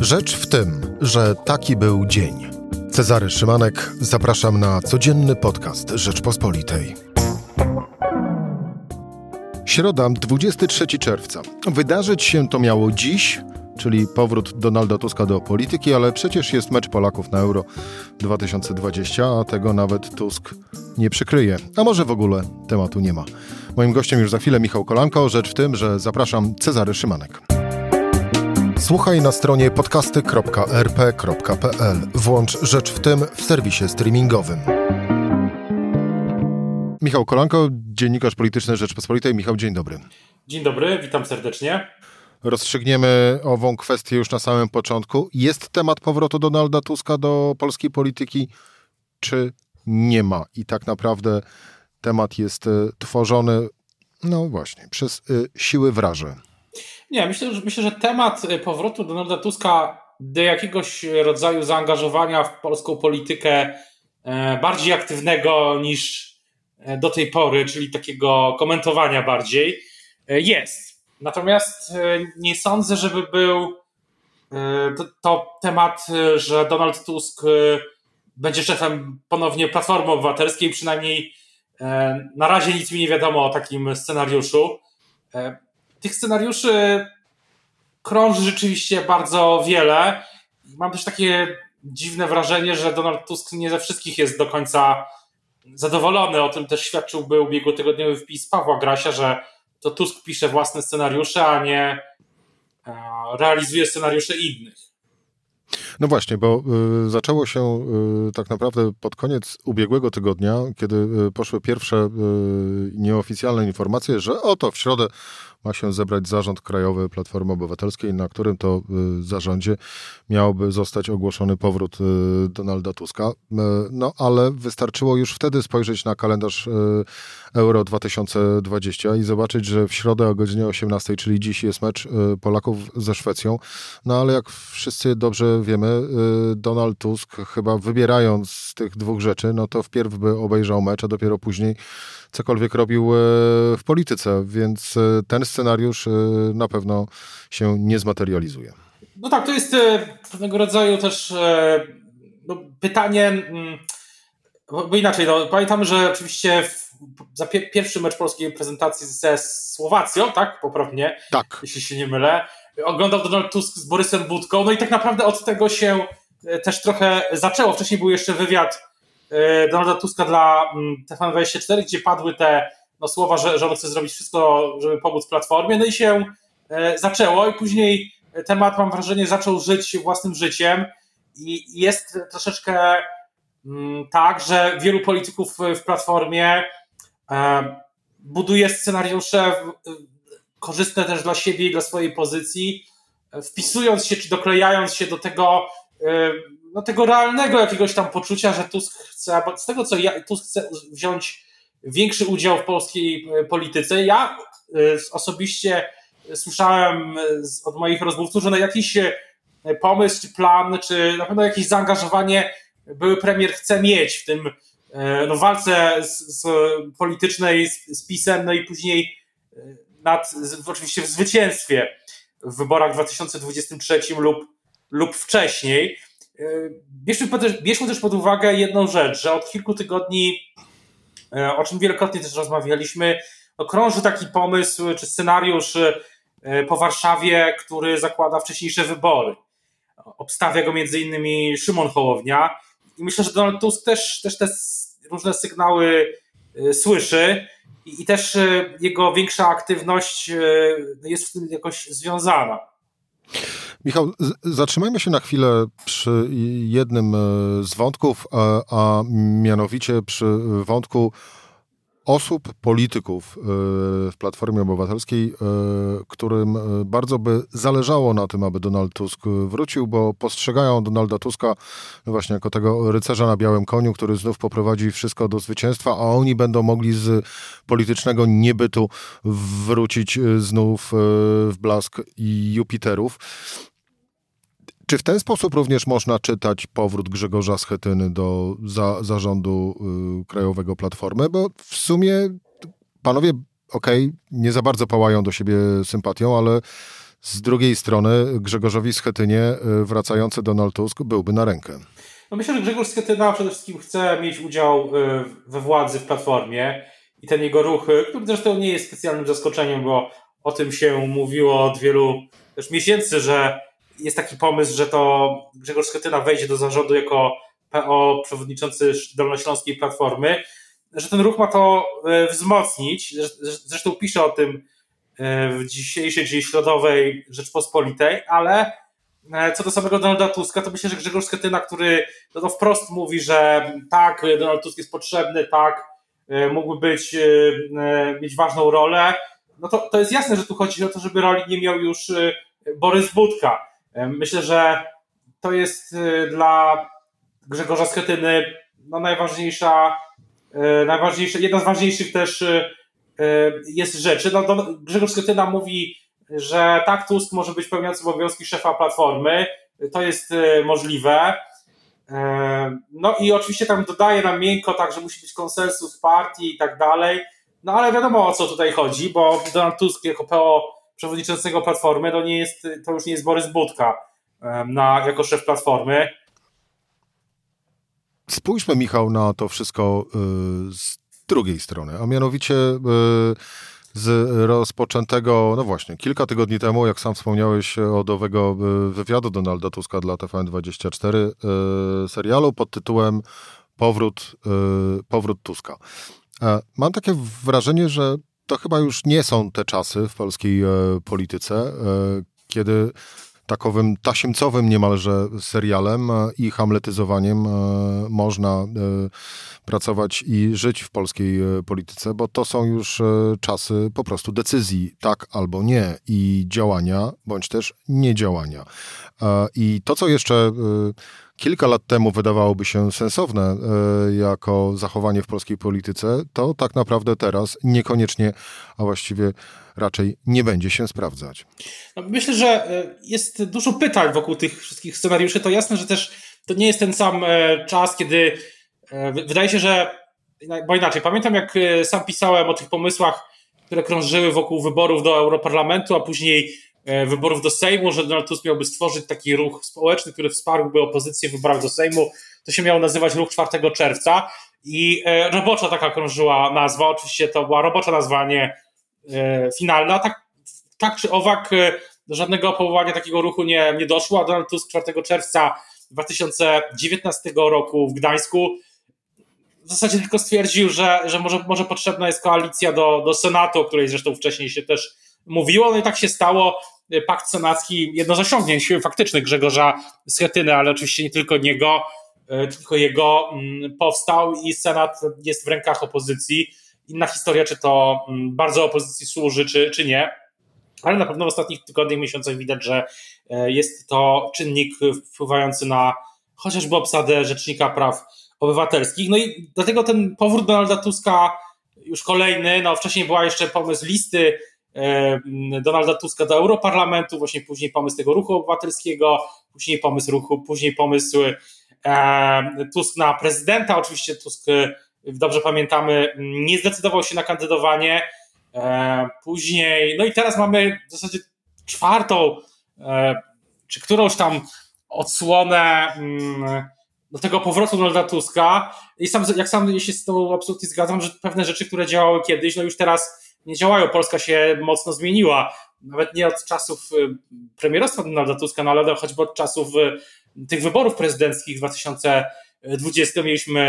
Rzecz w tym, że taki był dzień. Cezary Szymanek, zapraszam na codzienny podcast Rzeczpospolitej. Środa, 23 czerwca. Wydarzyć się to miało dziś, czyli powrót Donalda Tuska do polityki, ale przecież jest mecz Polaków na Euro 2020, a tego nawet Tusk nie przykryje. A może w ogóle tematu nie ma. Moim gościem już za chwilę Michał Kolanko. Rzecz w tym, że zapraszam Cezary Szymanek. Słuchaj na stronie podcasty.rp.pl. Włącz Rzecz w tym w serwisie streamingowym. Michał Kolanko, dziennikarz polityczny Rzeczpospolitej. Michał, dzień dobry. Dzień dobry, witam serdecznie. Rozstrzygniemy ową kwestię już na samym początku. Jest temat powrotu Donalda Tuska do polskiej polityki, czy nie ma? I tak naprawdę temat jest e, tworzony, no właśnie, przez y, siły wraże. Nie, myślę, że, myślę, że temat e, powrotu Donalda Tuska do jakiegoś rodzaju zaangażowania w polską politykę e, bardziej aktywnego niż do tej pory, czyli takiego komentowania bardziej, jest. Natomiast nie sądzę, żeby był to, to temat, że Donald Tusk będzie szefem ponownie Platformy Obywatelskiej, przynajmniej na razie nic mi nie wiadomo o takim scenariuszu tych scenariuszy krąży rzeczywiście bardzo wiele. Mam też takie dziwne wrażenie, że Donald Tusk nie ze wszystkich jest do końca zadowolony. O tym też świadczyłby ubiegłotygodniowy wpis Pawła Grasia, że to Tusk pisze własne scenariusze, a nie e, realizuje scenariusze innych. No właśnie, bo y, zaczęło się y, tak naprawdę pod koniec ubiegłego tygodnia, kiedy y, poszły pierwsze y, nieoficjalne informacje, że oto w środę ma się zebrać zarząd krajowy Platformy Obywatelskiej, na którym to y, zarządzie miałby zostać ogłoszony powrót y, Donalda Tuska. No ale wystarczyło już wtedy spojrzeć na kalendarz Euro 2020 i zobaczyć, że w środę o godzinie 18, czyli dziś jest mecz Polaków ze Szwecją. No ale jak wszyscy dobrze wiemy, Donald Tusk chyba wybierając z tych dwóch rzeczy, no to wpierw by obejrzał mecz, a dopiero później cokolwiek robił e, w polityce, więc e, ten scenariusz na pewno się nie zmaterializuje. No tak, to jest pewnego rodzaju też no, pytanie, mm, bo inaczej, no, pamiętamy, że oczywiście w, za pie, pierwszy mecz polskiej prezentacji ze Słowacją, tak, poprawnie, tak. jeśli się nie mylę, oglądał Donald Tusk z Borysem Budką, no i tak naprawdę od tego się też trochę zaczęło. Wcześniej był jeszcze wywiad E, Donalda Tuska dla mm, TVN24, gdzie padły te no, słowa, że, że on chce zrobić wszystko, żeby pomóc Platformie, no i się e, zaczęło i później temat, mam wrażenie, zaczął żyć własnym życiem. I jest troszeczkę mm, tak, że wielu polityków w Platformie e, buduje scenariusze korzystne też dla siebie i dla swojej pozycji, wpisując się czy doklejając się do tego no, tego realnego jakiegoś tam poczucia, że Tusk chce, z tego co ja, Tusk chce wziąć większy udział w polskiej e, polityce. Ja e, osobiście słyszałem e, od moich rozmówców, że na jakiś pomysł, czy plan, czy na pewno jakieś zaangażowanie były premier chce mieć w tym no, walce z, z politycznej z, z PiSem, no i później nad, oczywiście w zwycięstwie w wyborach w 2023 lub, lub wcześniej. Bierzmy, bierzmy też pod uwagę jedną rzecz, że od kilku tygodni, e, o czym wielokrotnie też rozmawialiśmy, no krąży taki pomysł czy scenariusz e, po Warszawie, który zakłada wcześniejsze wybory. Obstawia go między innymi Szymon Hołownia i myślę, że Donald Tusk też, też te różne sygnały słyszy i, też jego większa aktywność jest w tym jakoś związana. Michał, zatrzymajmy się na chwilę przy jednym z wątków, a, a mianowicie przy wątku osób, polityków e, w Platformie Obywatelskiej, e, którym bardzo by zależało na tym, aby Donald Tusk wrócił, bo postrzegają Donalda Tuska właśnie jako tego rycerza na białym koniu, który znów poprowadzi wszystko do zwycięstwa, a oni będą mogli z politycznego niebytu wrócić znów w blask Jupiterów. Czy w ten sposób również można czytać powrót Grzegorza Schetyny do za, zarządu y, Krajowego Platformy? Bo w sumie panowie, okej, okay, nie za bardzo pałają do siebie sympatią, ale z drugiej strony Grzegorzowi Schetynie wracający Donald Tusk byłby na rękę. No myślę, że Grzegorz Schetyna przede wszystkim chce mieć udział we władzy w Platformie i ten jego ruch, który zresztą nie jest specjalnym zaskoczeniem, bo o tym się mówiło od wielu też miesięcy, że jest taki pomysł, że to Grzegorz Schetyna wejdzie do zarządu jako PO przewodniczący Dolnośląskiej Platformy, że ten ruch ma to e, wzmocnić. Zresztą pisze o tym e, w dzisiejszej, czyli środowej Rzeczpospolitej, ale e, co do samego Donalda Tuska, to myślę, że Grzegorz Schetyna, który no, wprost mówi, że tak, Donald Tusk jest potrzebny, tak, mógłby być, mieć ważną rolę, no to, to jest jasne, że tu chodzi o to, żeby roli nie miał już Borys Budka. Myślę, że to jest dla Grzegorza Schetyny no, najważniejsza, e, najważniejsza, jedna z ważniejszych też e, jest rzeczy. No, Grzegorz Schetyna mówi, że tak, Tusk może być pełniącym obowiązki szefa Platformy. To jest możliwe. No i oczywiście tam dodaje nam miękko, tak, że musi być konsensus partii i tak dalej. No ale wiadomo o co tutaj chodzi, bo Donald Tusk jako PO przewodniczącego Platformy to, nie jest, to już nie jest Borys Budka na, jako szef Platformy. Spójrzmy, Michał, na to wszystko y, z drugiej strony, a mianowicie y, z rozpoczętego, no właśnie, kilka tygodni temu, jak sam wspomniałeś, od owego y, wywiadu Donalda Tuska dla TVN24, serialu pod tytułem Powrót, Powrót Tuska. E, mam takie wrażenie, że to chyba już nie są te czasy w polskiej e, polityce, e, kiedy takowym tasiemcowym niemalże serialem e, i hamletyzowaniem można pracować i żyć w polskiej polityce, bo to są już czasy po prostu decyzji tak albo nie i działania, bądź też niedziałania. I to, co jeszcze kilka lat temu wydawałoby się sensowne jako zachowanie w polskiej polityce, to tak naprawdę teraz niekoniecznie, a właściwie raczej nie będzie się sprawdzać. No, myślę, że e, jest dużo pytań wokół tych wszystkich scenariuszy. To jasne, że też to nie jest ten sam e, czas, kiedy e, wydaje się, że bo inaczej, pamiętam jak sam pisałem o tych pomysłach, które krążyły wokół wyborów do Europarlamentu, a później wyborów do Sejmu, że Donald Tusk miałby stworzyć taki ruch społeczny, który wsparłby opozycję w wyborach do Sejmu. To się miało nazywać Ruch 4 czerwca i robocza taka krążyła nazwa. Oczywiście to była robocza nazwa, nie E, finalna. Tak, tak czy owak e, żadnego powołania takiego ruchu nie, nie doszło, a Donald Tusk 4 czerwca 2019 roku w Gdańsku w zasadzie tylko stwierdził, że, że może, może potrzebna jest koalicja do, do Senatu, o której zresztą wcześniej się też mówiło. No i tak się stało. Pakt senacki, jedno z osiągnięć faktycznych Grzegorza Schetyny, ale oczywiście nie tylko niego, e, tylko jego mm, powstał i Senat jest w rękach opozycji inna historia, czy to mm, bardzo opozycji służy, czy, czy nie. Ale na pewno w ostatnich tygodniach, miesiącach widać, że e, jest to czynnik wpływający na chociażby obsadę Rzecznika Praw Obywatelskich. No i dlatego ten powrót Donalda Tuska już kolejny, no wcześniej była jeszcze pomysł listy Donalda Tuska do Europarlamentu, właśnie później pomysł tego ruchu obywatelskiego, później pomysł ruchu, później pomysł e, Tusk na prezydenta. Oczywiście Tusk dobrze pamiętamy, nie zdecydował się na kandydowanie. E, później, no i teraz mamy w zasadzie czwartą, e, czy którąś tam odsłonę mm, do tego powrotu Donalda Tuska. I sam, jak sam się z tą absolutnie zgadzam, że pewne rzeczy, które działały kiedyś, no już teraz nie działają. Polska się mocno zmieniła. Nawet nie od czasów y, premierostwa Donalda Tuska, no ale choćby od czasów y, tych wyborów prezydenckich w 2000 20 mieliśmy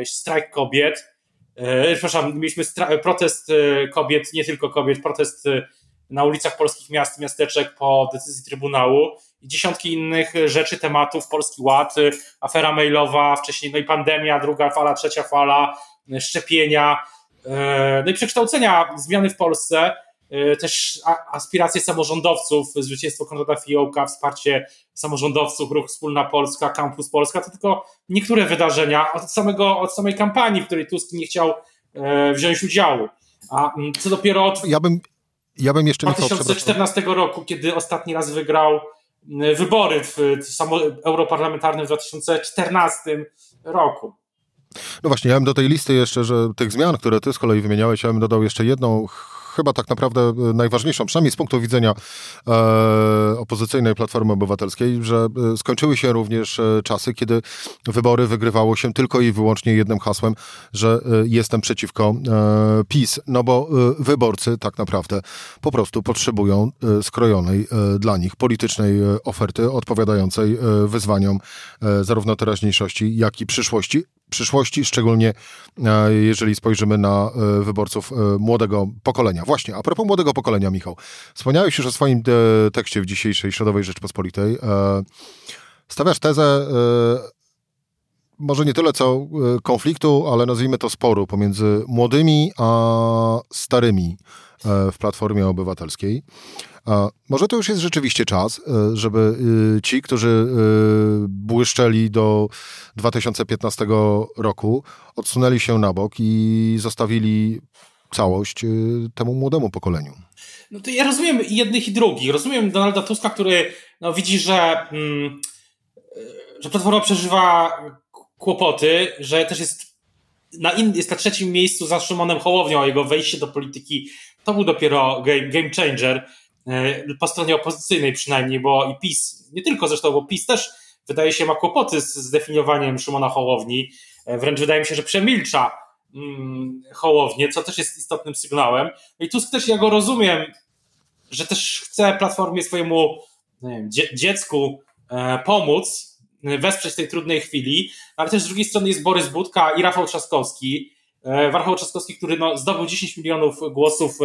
e, strajk kobiet, przepraszam, mieliśmy protest kobiet, nie tylko kobiet, protest na ulicach polskich miast, miasteczek po decyzji Trybunału i dziesiątki innych rzeczy, tematów, Polski Ład, afera mailowa, wcześniej no i pandemia, druga fala, trzecia fala, szczepienia, no i przekształcenia, zmiany w Polsce. Y, też aspiracje samorządowców, zwycięstwo Konrada Fiołka, wsparcie samorządowców, ruch Wspólna Polska, Campus Polska, to tylko niektóre wydarzenia od, samego, od samej kampanii, w której Tusk nie chciał e, wziąć udziału. A mm, co dopiero od ja bym, ja bym jeszcze 2014 roku, kiedy ostatni raz wygrał mm, wybory w, w europarlamentarnym w 2014 roku. No właśnie, ja bym do tej listy jeszcze, że tych zmian, które ty z kolei wymieniałeś, ja bym dodał jeszcze jedną chyba tak naprawdę najważniejszą, przynajmniej z punktu widzenia e, opozycyjnej Platformy Obywatelskiej, że skończyły się również czasy, kiedy wybory wygrywało się tylko i wyłącznie jednym hasłem, że jestem przeciwko e, PiS, no bo e, wyborcy tak naprawdę po prostu potrzebują e, skrojonej e, dla nich politycznej e, oferty odpowiadającej e, wyzwaniom zarówno teraźniejszości, jak i przyszłości przyszłości, szczególnie e, jeżeli spojrzymy na e, wyborców e, młodego pokolenia. Właśnie, a propos młodego pokolenia, Michał, wspomniałeś już o swoim tekście w dzisiejszej Środowej Rzeczpospolitej. Stawiasz tezę może nie tyle co konfliktu, ale nazwijmy to sporu pomiędzy młodymi a starymi w Platformie Obywatelskiej. Może to już jest rzeczywiście czas, e, żeby e, ci, którzy e, błyszczeli do 2015 roku, odsunęli się na bok i zostawili całość temu młodemu pokoleniu. No to ja rozumiem jednych i drugich. Rozumiem Donalda Tuska, który no, widzi, że, mm, że Platforma przeżywa kłopoty, że też jest na, in, jest na trzecim miejscu za Szymonem Hołownią, a jego wejście do polityki to był dopiero game, game changer. E, po stronie opozycyjnej przynajmniej, bo i PiS, nie tylko zresztą, bo PiS też wydaje się ma kłopoty z zdefiniowaniem Szymona Hołowni, e, wręcz wydaje mi się, że przemilcza mm, Hołownię, co też jest istotnym sygnałem. No I Tusk też, ja go rozumiem, że też chce Platformie swojemu wiem, dziecku e, pomóc, wesprzeć w tej trudnej chwili, ale też z drugiej strony jest Borys Budka i Rafał Trzaskowski, Rafał Trzaskowski, który no, zdobył 10 milionów głosów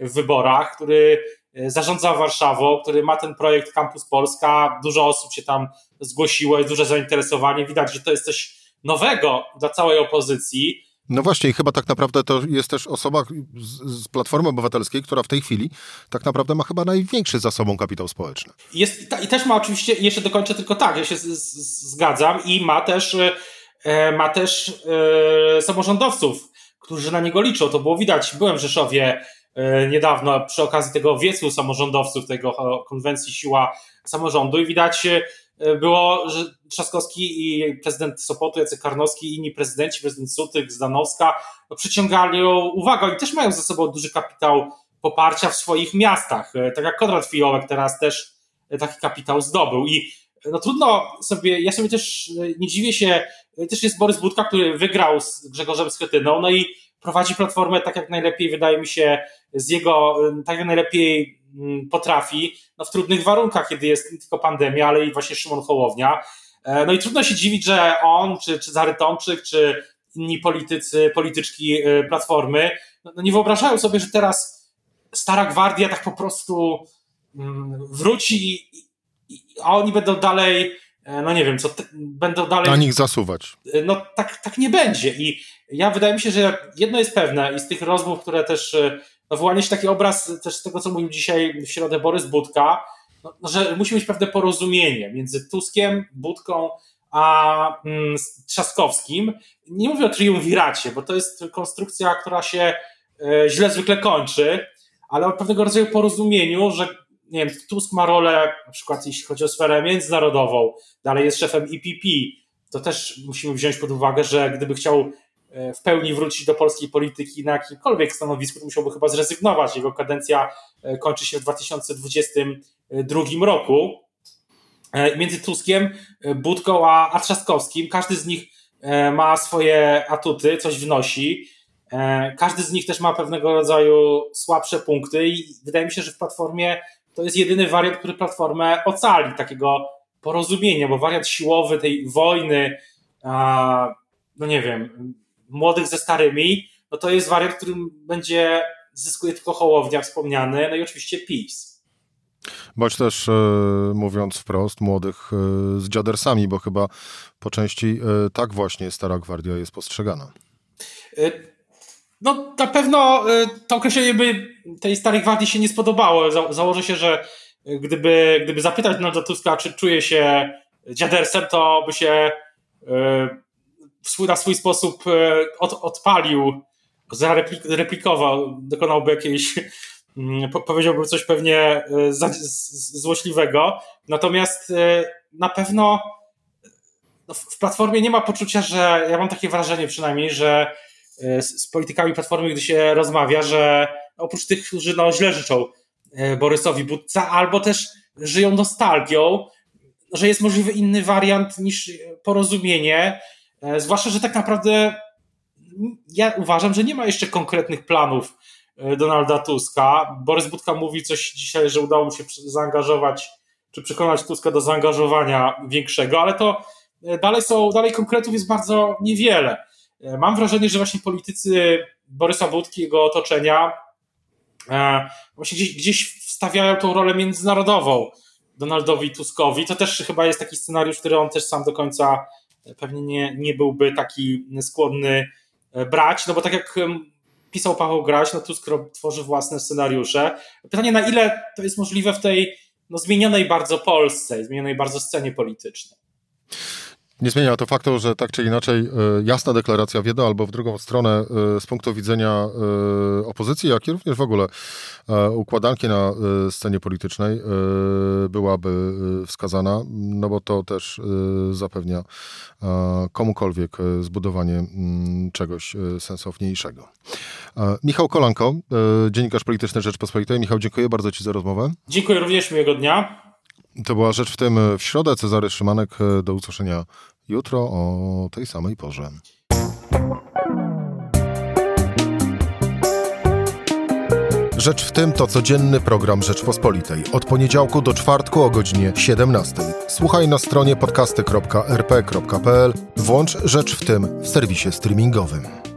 w wyborach, który E, zarządza Warszawą, który ma ten projekt Campus Polska. Dużo osób się tam zgłosiło, jest duże zainteresowanie. Widać, że to jest coś nowego dla całej opozycji. No właśnie, i chyba tak naprawdę to jest też osoba z, z, Platformy Obywatelskiej, która w tej chwili tak naprawdę ma chyba największy za sobą kapitał społeczny. Jest, I też ma oczywiście, jeszcze dokończę tylko tak, ja się z, z, zgadzam, i ma też, e, ma też e, samorządowców, którzy na niego liczą. To było widać. Byłem w Rzeszowie E, niedawno przy okazji tego wiecu samorządowców, tego konwencji Siła Samorządu i widać e, było, że Trzaskowski i prezydent Sopotu, Jacek Karnowski i inni prezydenci, prezydent Sutyk, Zdanowska, no, przyciągali uwagę. I też mają ze sobą duży kapitał poparcia w swoich miastach. E, tak jak Konrad Fiołek teraz też taki kapitał zdobył. I no trudno sobie, ja sobie też nie dziwię się, też jest Borys Budka, który wygrał z Grzegorzem Schetyną, no i prowadzi platformę tak jak najlepiej, wydaje mi się, z jego, tak jak najlepiej potrafi, no w trudnych warunkach, kiedy jest nie tylko pandemia, ale i właśnie Szymon Hołownia. E, no i trudno się dziwić, że on, czy, czy Zary Tomczyk, czy inni politycy, polityczki e, Platformy, no, no nie wyobrażają sobie, że teraz stara gwardia tak po prostu wróci, a oni będą dalej no nie wiem, co te, będą dalej. Na nich zasuwać. E, no tak, tak nie będzie. I ja wydaje mi się, że jedno jest pewne i z tych rozmów, które też. E, no wyłania się taki obraz też z tego, co mówił dzisiaj w środę Borys Budka, no, no, że musi być pewne porozumienie między Tuskiem, Budką a mm, Trzaskowskim. Nie mówię o triumviracie, bo to jest konstrukcja, która się e, źle zwykle kończy, ale o pewnego rodzaju porozumieniu, że nie wiem, Tusk ma rolę, na przykład jeśli chodzi o sferę międzynarodową, dalej jest szefem EPP, to też musimy wziąć pod uwagę, że gdyby chciał e, w pełni wrócić do polskiej polityki na jakimkolwiek stanowisku, to musiałby chyba zrezygnować. Jego kadencja e, kończy się w 2022 roku. E, między Tuskiem, Budką a Trzaskowskim, każdy z nich ma swoje atuty, coś wnosi. Każdy z nich też ma pewnego rodzaju słabsze punkty i wydaje mi się, że w Platformie to jest jedyny wariant, który Platformę ocali, takiego porozumienia, bo wariant siłowy tej wojny, no nie wiem, młodych ze starymi, no to jest wariant, którym będzie zyskuje tylko Hołownia wspomniany, no i oczywiście PiS. Bądź też, e, mówiąc wprost, młodych e, z dziadersami, bo chyba po części e, tak właśnie Stara Gwardia jest postrzegana. No na pewno y, to określenie by tej starej gwardii się nie spodobało. Za, założę się, że gdyby, gdyby zapytać Donalda Tuska, czy czuje się dziadersem, to by się y, na swój sposób y, od, odpalił, zareplikował, dokonałby jakiejś, mm, powiedziałby coś pewnie złośliwego. Natomiast na pewno no, w Platformie nie ma poczucia, że ja mam takie wrażenie przynajmniej, że z, z politykami Platformy, gdy się rozmawia, że oprócz tych, którzy no, źle życzą Borysowi Budca, albo też żyją nostalgią, że jest możliwy inny wariant niż porozumienie, zwłaszcza, że tak naprawdę ja uważam, że nie ma jeszcze konkretnych planów e, Donalda Tuska. Borys Budka mówi coś dzisiaj, że udało mu się zaangażować, czy przekonać Tuska do zaangażowania większego, ale to e, dalej są, dalej konkretów jest bardzo niewiele. E, mam wrażenie, że właśnie politycy Borysa Budki, jego otoczenia, właśnie gdzieś, gdzieś wstawiają tą rolę międzynarodową Donaldowi Tuskowi. To też chyba jest taki scenariusz, który on też sam do końca pewnie nie, nie byłby taki skłonny E, brać, no bo tak jak pisał Paweł Graś, no Tusk tworzy własne scenariusze. Pytanie, na ile to jest możliwe w tej no, zmienionej bardzo Polsce, zmienionej bardzo scenie politycznej. Nie zmienia to faktu, że tak czy inaczej e, jasna deklaracja w jedną albo w drugą stronę e, z punktu widzenia e, opozycji, jak i również w ogóle układanki na scenie politycznej byłaby wskazana, no bo to też zapewnia komukolwiek zbudowanie czegoś sensowniejszego. Michał Kolanko, dziennikarz polityczny Rzeczpospolitej. Michał, dziękuję bardzo Ci za rozmowę. Dziękuję również, miłego dnia. To była rzecz w tym w środę. Cezary Szymanek. Do usłyszenia jutro o tej samej porze. Rzecz w tym to codzienny program Rzeczpospolitej. Od poniedziałku do czwartku o godzinie 17. Słuchaj na stronie podcasty.rp.pl. Włącz Rzecz w tym w serwisie streamingowym.